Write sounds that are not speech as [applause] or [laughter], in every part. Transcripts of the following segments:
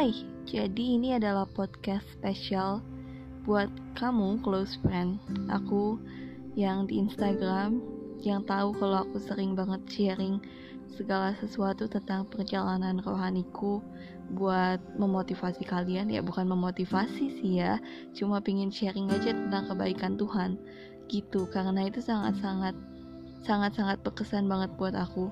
Hai, jadi ini adalah podcast spesial buat kamu close friend. Aku yang di Instagram yang tahu kalau aku sering banget sharing segala sesuatu tentang perjalanan rohaniku buat memotivasi kalian. Ya bukan memotivasi sih ya cuma pingin sharing aja tentang kebaikan Tuhan. Gitu karena itu sangat-sangat sangat-sangat berkesan banget buat aku.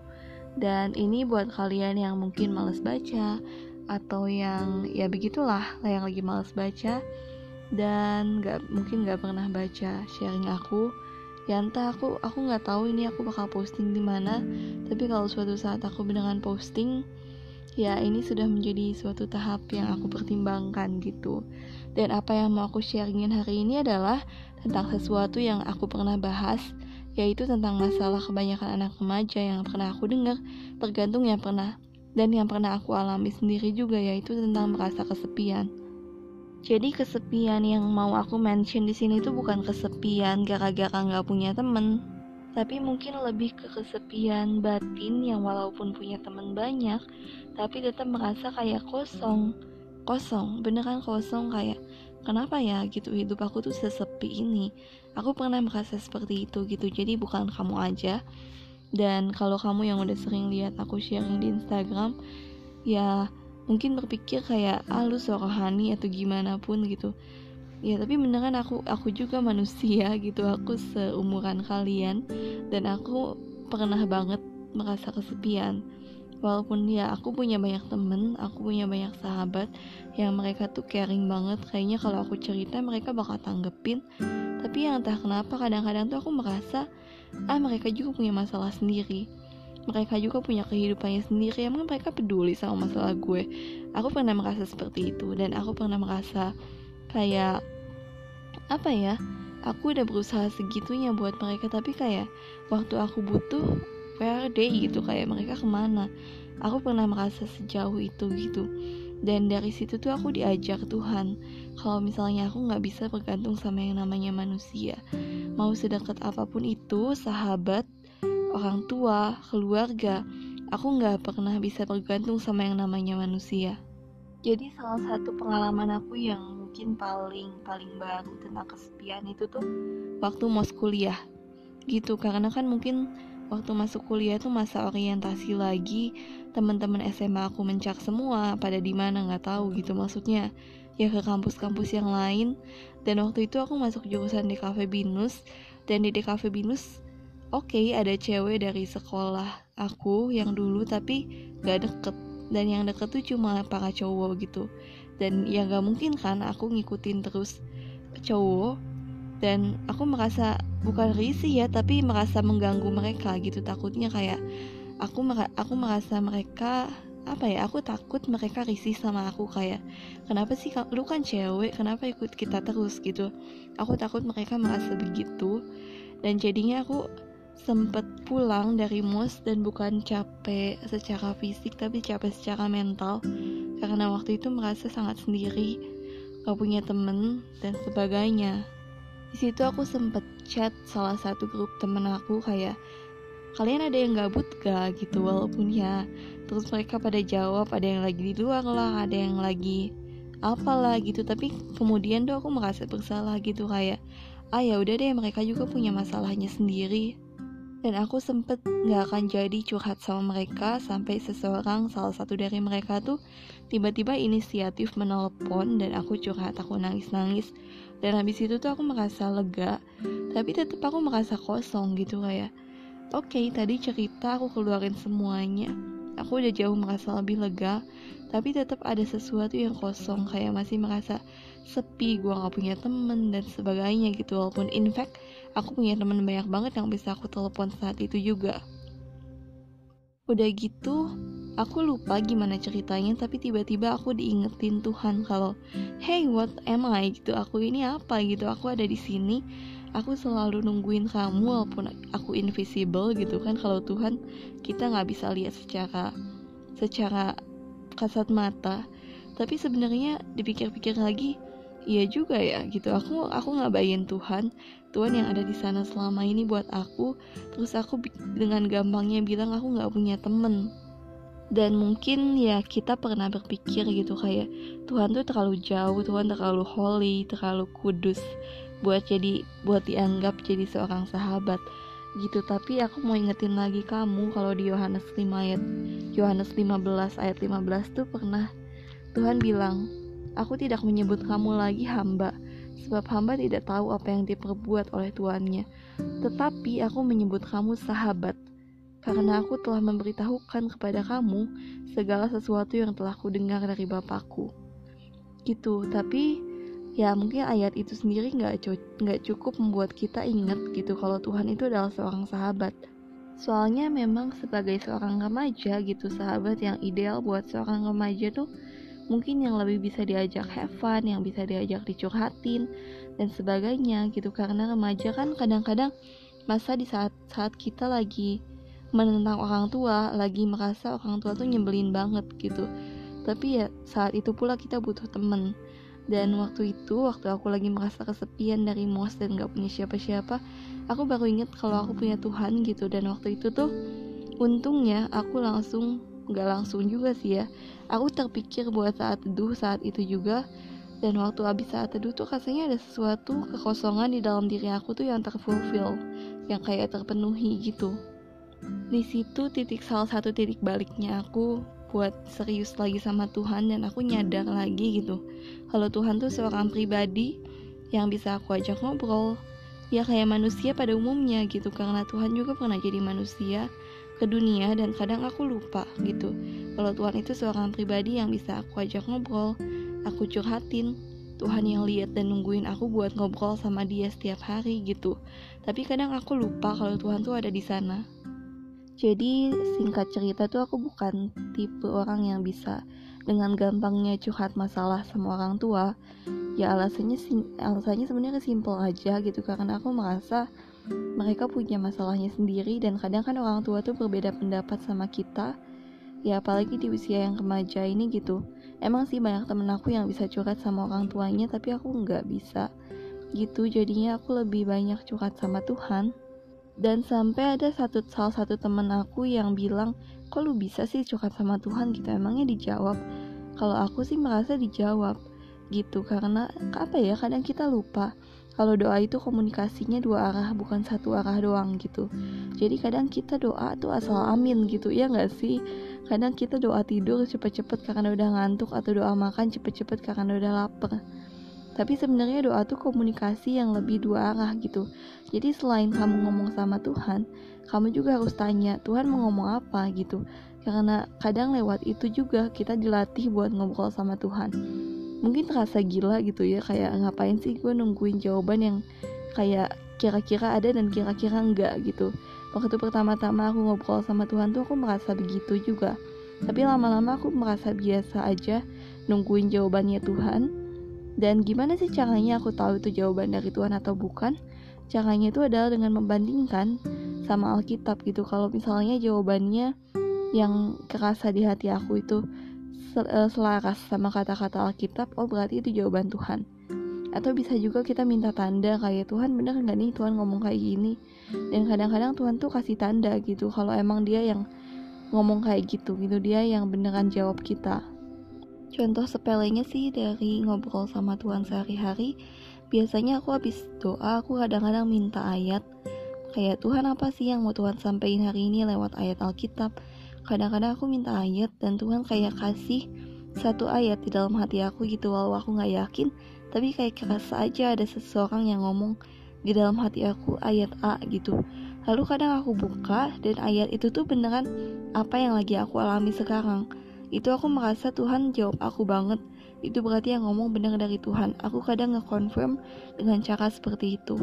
Dan ini buat kalian yang mungkin males baca atau yang ya begitulah yang lagi males baca. Dan nggak mungkin nggak pernah baca sharing aku. Ya entah aku aku nggak tahu ini aku bakal posting di mana. Tapi kalau suatu saat aku beneran posting ya ini sudah menjadi suatu tahap yang aku pertimbangkan gitu. Dan apa yang mau aku sharingin hari ini adalah tentang sesuatu yang aku pernah bahas yaitu tentang masalah kebanyakan anak remaja yang pernah aku dengar tergantung yang pernah dan yang pernah aku alami sendiri juga yaitu tentang merasa kesepian jadi kesepian yang mau aku mention di sini tuh bukan kesepian gara-gara nggak punya temen, tapi mungkin lebih ke kesepian batin yang walaupun punya temen banyak, tapi tetap merasa kayak kosong, kosong, beneran kosong kayak kenapa ya gitu hidup aku tuh sesepi ini. Aku pernah merasa seperti itu gitu, jadi bukan kamu aja. Dan kalau kamu yang udah sering lihat aku sharing di Instagram, ya mungkin berpikir kayak ah lu rohani atau gimana pun gitu. Ya tapi beneran aku aku juga [laughs] manusia gitu aku seumuran kalian. Dan aku pernah banget merasa kesepian. Walaupun ya aku punya banyak temen aku punya banyak sahabat yang mereka tuh caring banget. Kayaknya kalau aku cerita mereka bakal tanggepin. Tapi yang entah kenapa kadang-kadang tuh aku merasa ah mereka juga punya masalah sendiri. Mereka juga punya kehidupannya sendiri. Emang mereka peduli sama masalah gue? Aku pernah merasa seperti itu. Dan aku pernah merasa kayak apa ya? Aku udah berusaha segitunya buat mereka. Tapi kayak waktu aku butuh where they gitu? Kayak mereka ke mana? Aku pernah merasa sejauh itu gitu dan dari situ tuh aku diajar Tuhan kalau misalnya aku nggak bisa bergantung sama yang namanya manusia mau sedekat apa pun itu sahabat orang tua, keluarga, aku nggak pernah bisa bergantung sama yang namanya manusia. Jadi salah satu pengalaman aku yang mungkin paling paling baru tentang kesepian itu tuh waktu mau kuliah gitu karena kan mungkin waktu masuk kuliah tuh masa orientasi lagi teman-teman SMA aku mencak semua pada di mana nggak tahu gitu maksudnya. Ya ke kampus-kampus yang lain. Dan waktu itu aku masuk jurusan di Cafe Binus dan di DKV Binus oke okay, ada cewek dari sekolah aku yang dulu tapi gak deket. Dan yang deket tuh cuma para cowok gitu. Dan ya gak mungkin kan aku ngikutin terus cowok dan aku merasa bukan risih ya tapi merasa mengganggu mereka gitu. Takutnya kayak aku aku merasa mereka apa ya aku takut mereka risih sama aku. Kayak kenapa sih lu kan cewek kenapa ikut kita terus? gitu. Aku takut mereka merasa begitu. Dan jadinya aku sempet pulang dari mos dan bukan capek secara fisik tapi capek secara mental. Karena waktu itu merasa sangat sendiri gak punya temen dan sebagainya di situ aku sempet chat salah satu grup temen aku kayak kalian ada yang gabut gak? gitu walaupun ya terus mereka pada jawab ada yang lagi di luar lah ada yang lagi apalah gitu. Tapi kemudian tuh aku merasa bersalah gitu kayak ah ya udah deh mereka juga punya masalahnya sendiri. Dan aku sempet gak akan jadi curhat sama mereka sampai seseorang salah satu dari mereka tuh tiba-tiba inisiatif menelpon dan aku curhat aku nangis-nangis dan habis itu tuh aku merasa lega tapi tetap aku merasa kosong gitu kayak oke okay, tadi cerita aku keluarin semuanya. Aku udah jauh merasa lebih lega tapi tetap ada sesuatu yang kosong kayak masih merasa sepi gue gak punya temen dan sebagainya gitu. Walaupun in fact aku punya teman banyak banget yang bisa aku telepon saat itu juga. Udah gitu aku lupa gimana ceritanya tapi tiba-tiba aku diingetin Tuhan kalau hey what am I? gitu. Aku ini apa? gitu. Aku ada di sini. Aku selalu nungguin kamu walaupun aku invisible gitu kan. Kalau Tuhan kita nggak bisa lihat secara secara kasat mata. Tapi sebenarnya dipikir-pikir lagi iya juga ya gitu. Aku aku ngabain Tuhan. Tuhan yang ada di sana selama ini buat aku. Terus aku dengan gampangnya bilang aku nggak punya temen dan mungkin ya kita pernah berpikir gitu kayak Tuhan tuh terlalu jauh Tuhan terlalu holy terlalu kudus buat jadi buat dianggap jadi seorang sahabat. Gitu. Tapi aku mau ingetin lagi kamu kalau di Yohanes 5 ayat Yohanes 15 ayat 15 tuh pernah Tuhan bilang aku tidak menyebut kamu lagi hamba sebab hamba tidak tahu apa yang diperbuat oleh tuannya tetapi aku menyebut kamu sahabat karena aku telah memberitahukan kepada kamu segala sesuatu yang telah kudengar dari Bapakku. Gitu tapi ya mungkin ayat itu sendiri nggak nggak cukup membuat kita ingat gitu kalau Tuhan itu adalah seorang sahabat. Soalnya memang sebagai seorang remaja gitu sahabat yang ideal buat seorang remaja tuh mungkin yang lebih bisa diajak have fun yang bisa diajak dicurhatin dan sebagainya gitu. Karena remaja kan kadang-kadang masa di saat saat kita lagi menentang orang tua lagi merasa orang tua tuh nyebelin banget gitu. Tapi ya saat itu pula kita butuh temen. Dan waktu itu waktu aku lagi merasa kesepian dari mos dan gak punya siapa-siapa aku baru inget kalau aku punya Tuhan gitu. Dan waktu itu tuh untungnya aku langsung gak langsung juga sih ya. Aku terpikir buat saat teduh saat itu juga. Dan waktu habis saat teduh tuh rasanya ada sesuatu kekosongan di dalam diri aku tuh yang terfulfill yang kayak terpenuhi gitu di situ titik salah satu titik baliknya aku buat serius lagi sama Tuhan dan aku nyadar lagi gitu. Kalau Tuhan tuh seorang pribadi yang bisa aku ajak ngobrol ya kayak manusia pada umumnya gitu. Karena Tuhan juga pernah jadi manusia ke dunia dan kadang aku lupa gitu. Kalau Tuhan itu seorang pribadi yang bisa aku ajak ngobrol aku curhatin Tuhan yang lihat dan nungguin aku buat ngobrol sama dia setiap hari gitu. Tapi kadang aku lupa kalau Tuhan tuh ada di sana jadi singkat cerita tuh aku bukan tipe orang yang bisa dengan gampangnya curhat masalah sama orang tua. Ya alasannya alasannya sebenarnya simpel aja gitu karena aku merasa mereka punya masalahnya sendiri dan kadang kan orang tua tuh berbeda pendapat sama kita. Ya apalagi di usia yang remaja ini gitu. Emang sih banyak temen aku yang bisa curhat sama orang tuanya tapi aku nggak bisa gitu jadinya aku lebih banyak curhat sama Tuhan dan sampai ada satu salah satu temen aku yang bilang kok lu bisa sih curhat sama Tuhan? Gitu emangnya dijawab? Kalau aku sih merasa dijawab gitu. Karena apa ya kadang kita lupa kalau doa itu komunikasinya dua arah bukan satu arah doang gitu. Jadi kadang kita doa tuh asal amin gitu. Ya nggak sih? Kadang kita doa tidur cepet-cepet karena udah ngantuk atau doa makan cepet-cepet karena udah lapar tapi sebenarnya doa tuh komunikasi yang lebih dua arah gitu. Jadi selain kamu ngomong sama Tuhan kamu juga harus tanya Tuhan mau ngomong apa? gitu. Karena kadang lewat itu juga kita dilatih buat ngobrol sama Tuhan. Mungkin terasa gila gitu ya kayak ngapain sih gue nungguin jawaban yang kayak kira-kira ada dan kira-kira enggak gitu. Waktu pertama-tama aku ngobrol sama Tuhan tuh aku merasa begitu juga. Tapi lama-lama aku merasa biasa aja nungguin jawabannya Tuhan dan gimana sih caranya aku tahu itu jawaban dari Tuhan atau bukan? Caranya itu adalah dengan membandingkan sama Alkitab gitu. Kalau misalnya jawabannya yang kerasa di hati aku itu eh, selaras sama kata-kata Alkitab, oh berarti itu jawaban Tuhan. Atau bisa juga kita minta tanda kayak Tuhan bener nggak nih Tuhan ngomong kayak gini. Dan kadang-kadang Tuhan tuh kasih tanda gitu kalau emang dia yang ngomong kayak gitu gitu dia yang beneran jawab kita. Contoh sepelenya sih dari ngobrol sama Tuhan sehari-hari, biasanya aku habis doa, aku kadang-kadang minta ayat. Kayak Tuhan apa sih yang mau Tuhan sampaikan hari ini lewat ayat Alkitab. Kadang-kadang aku minta ayat dan Tuhan kayak kasih satu ayat di dalam hati aku gitu walau aku gak yakin tapi kayak kerasa aja ada seseorang yang ngomong di dalam hati aku ayat A gitu lalu kadang aku buka dan ayat itu tuh beneran apa yang lagi aku alami sekarang itu aku merasa Tuhan jawab aku banget. Itu berarti yang ngomong benar dari Tuhan. Aku kadang nge-confirm dengan cara seperti itu.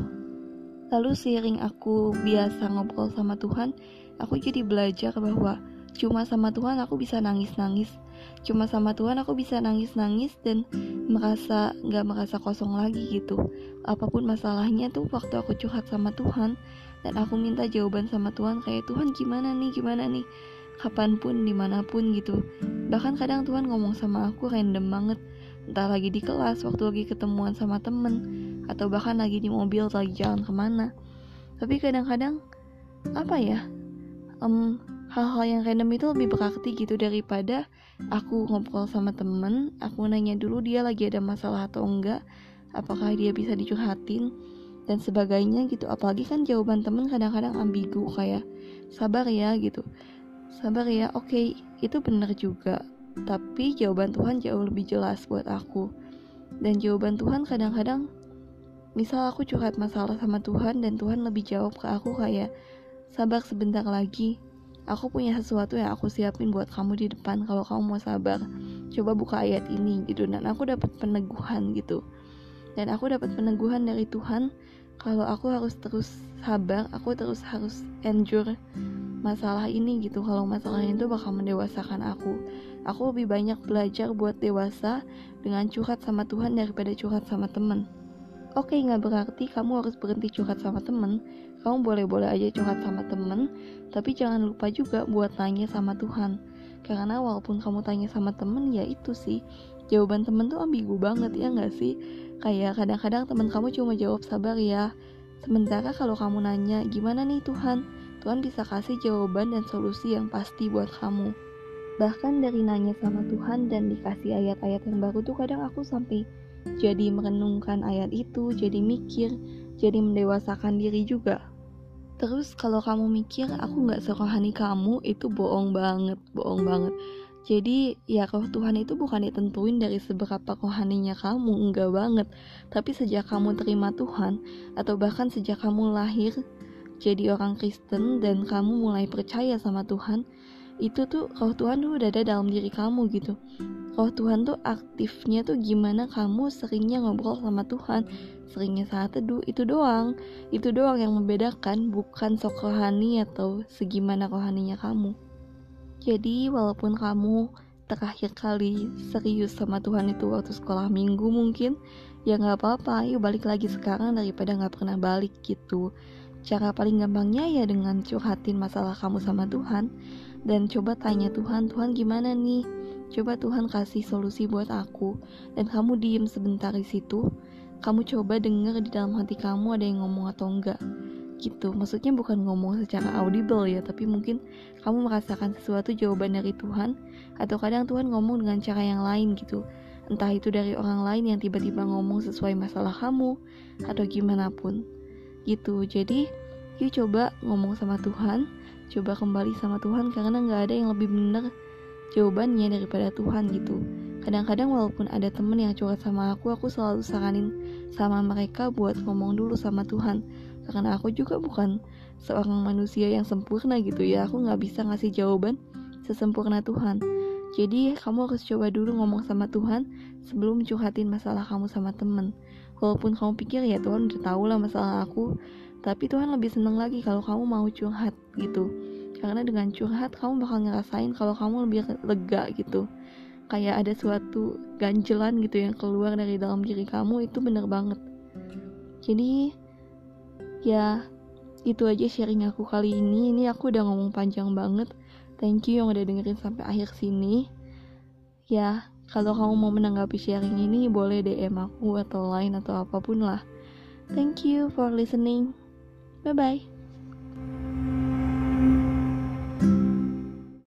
Lalu seiring aku biasa ngobrol sama Tuhan aku jadi belajar bahwa cuma sama Tuhan aku bisa nangis-nangis. Cuma sama Tuhan aku bisa nangis-nangis dan merasa nggak merasa kosong lagi gitu. Apa pun masalahnya tuh waktu aku curhat sama Tuhan dan aku minta jawaban sama Tuhan kayak Tuhan gimana nih gimana nih kapan pun di mana pun gitu. Bahkan kadang Tuhan ngomong sama aku random banget. Entah lagi di kelas waktu lagi ketemuan sama temen atau bahkan lagi di mobil lagi jalan ke mana. Tapi kadang-kadang apa ya um, hal-hal yang random itu lebih berarti gitu daripada aku ngobrol sama temen aku nanya dulu dia lagi ada masalah atau enggak apakah dia bisa dicurhatin dan sebagainya gitu. Apalagi kan jawaban temen kadang-kadang ambigu kayak sabar ya gitu sabar ya oke okay, itu benar juga. Tapi jawaban Tuhan jauh lebih jelas buat aku. Dan jawaban Tuhan kadang-kadang misal aku curhat masalah sama Tuhan dan Tuhan lebih jawab ke aku kayak sabar sebentar lagi aku punya sesuatu yang aku siapin buat kamu di depan kalau kamu mau sabar. Coba buka ayat ini gitu. Dan aku dapat peneguhan gitu. Dan aku dapat peneguhan dari Tuhan kalau aku harus terus sabar aku terus harus endure masalah ini gitu kalau masalah itu bakal mendewasakan aku aku lebih banyak belajar buat dewasa dengan curhat sama Tuhan daripada curhat sama temen Oke, okay, nggak berarti kamu harus berhenti curhat sama temen. Kamu boleh-boleh aja curhat sama temen, tapi jangan lupa juga buat tanya sama Tuhan. Karena walaupun kamu tanya sama temen, ya itu sih. Jawaban temen tuh ambigu banget, ya nggak sih? Kayak kadang-kadang temen kamu cuma jawab sabar ya. Sementara kalau kamu nanya, gimana nih Tuhan? Tuhan bisa kasih jawaban dan solusi yang pasti buat kamu. Bahkan dari nanya sama Tuhan dan dikasih ayat-ayat yang baru tuh kadang aku sampai jadi merenungkan ayat itu, jadi mikir, jadi mendewasakan diri juga. Terus kalau kamu mikir aku nggak serohani kamu itu bohong banget, bohong banget. Jadi ya roh Tuhan itu bukan ditentuin dari seberapa rohaninya kamu, enggak banget. Tapi sejak kamu terima Tuhan atau bahkan sejak kamu lahir jadi orang Kristen dan kamu mulai percaya sama Tuhan, itu tuh roh Tuhan tuh udah ada dalam diri kamu gitu. Roh Tuhan tuh aktifnya tuh gimana kamu seringnya ngobrol sama Tuhan seringnya saat teduh itu doang. Itu doang yang membedakan bukan sok rohani atau segimana rohaninya kamu. Jadi walaupun kamu terakhir kali serius sama Tuhan itu waktu sekolah minggu mungkin ya nggak apa-apa yuk balik lagi sekarang daripada nggak pernah balik gitu cara paling gampangnya ya dengan curhatin masalah kamu sama Tuhan dan coba tanya Tuhan Tuhan gimana nih Coba Tuhan kasih solusi buat aku dan kamu diem sebentar di situ. Kamu coba denger di dalam hati kamu ada yang ngomong atau enggak. Gitu. Maksudnya bukan ngomong secara audible ya, tapi mungkin kamu merasakan sesuatu jawaban dari Tuhan atau kadang Tuhan ngomong dengan cara yang lain gitu. Entah itu dari orang lain yang tiba-tiba ngomong sesuai masalah kamu atau gimana pun. Gitu. Jadi, yuk coba ngomong sama Tuhan, coba kembali sama Tuhan karena nggak ada yang lebih benar jawabannya daripada Tuhan gitu. Kadang-kadang walaupun ada temen yang curhat sama aku aku selalu saranin sama mereka buat ngomong dulu sama Tuhan. Karena aku juga bukan seorang manusia yang sempurna gitu ya. Aku nggak bisa ngasih jawaban sesempurna Tuhan. Jadi kamu harus coba dulu ngomong sama Tuhan sebelum curhatin masalah kamu sama temen walaupun kamu pikir ya Tuhan udah tahu lah masalah aku. Tapi Tuhan lebih seneng lagi kalau kamu mau curhat gitu. Karena dengan curhat kamu bakal ngerasain kalau kamu lebih lega gitu. Kayak ada suatu ganjelan gitu yang keluar dari dalam diri kamu itu bener banget. Jadi ya itu aja sharing aku kali ini. Ini aku udah ngomong panjang banget. Thank you yang udah dengerin sampai akhir sini. Ya kalau kamu mau menanggapi sharing ini boleh DM aku atau lain atau apa pun lah. Thank you for listening. Bye bye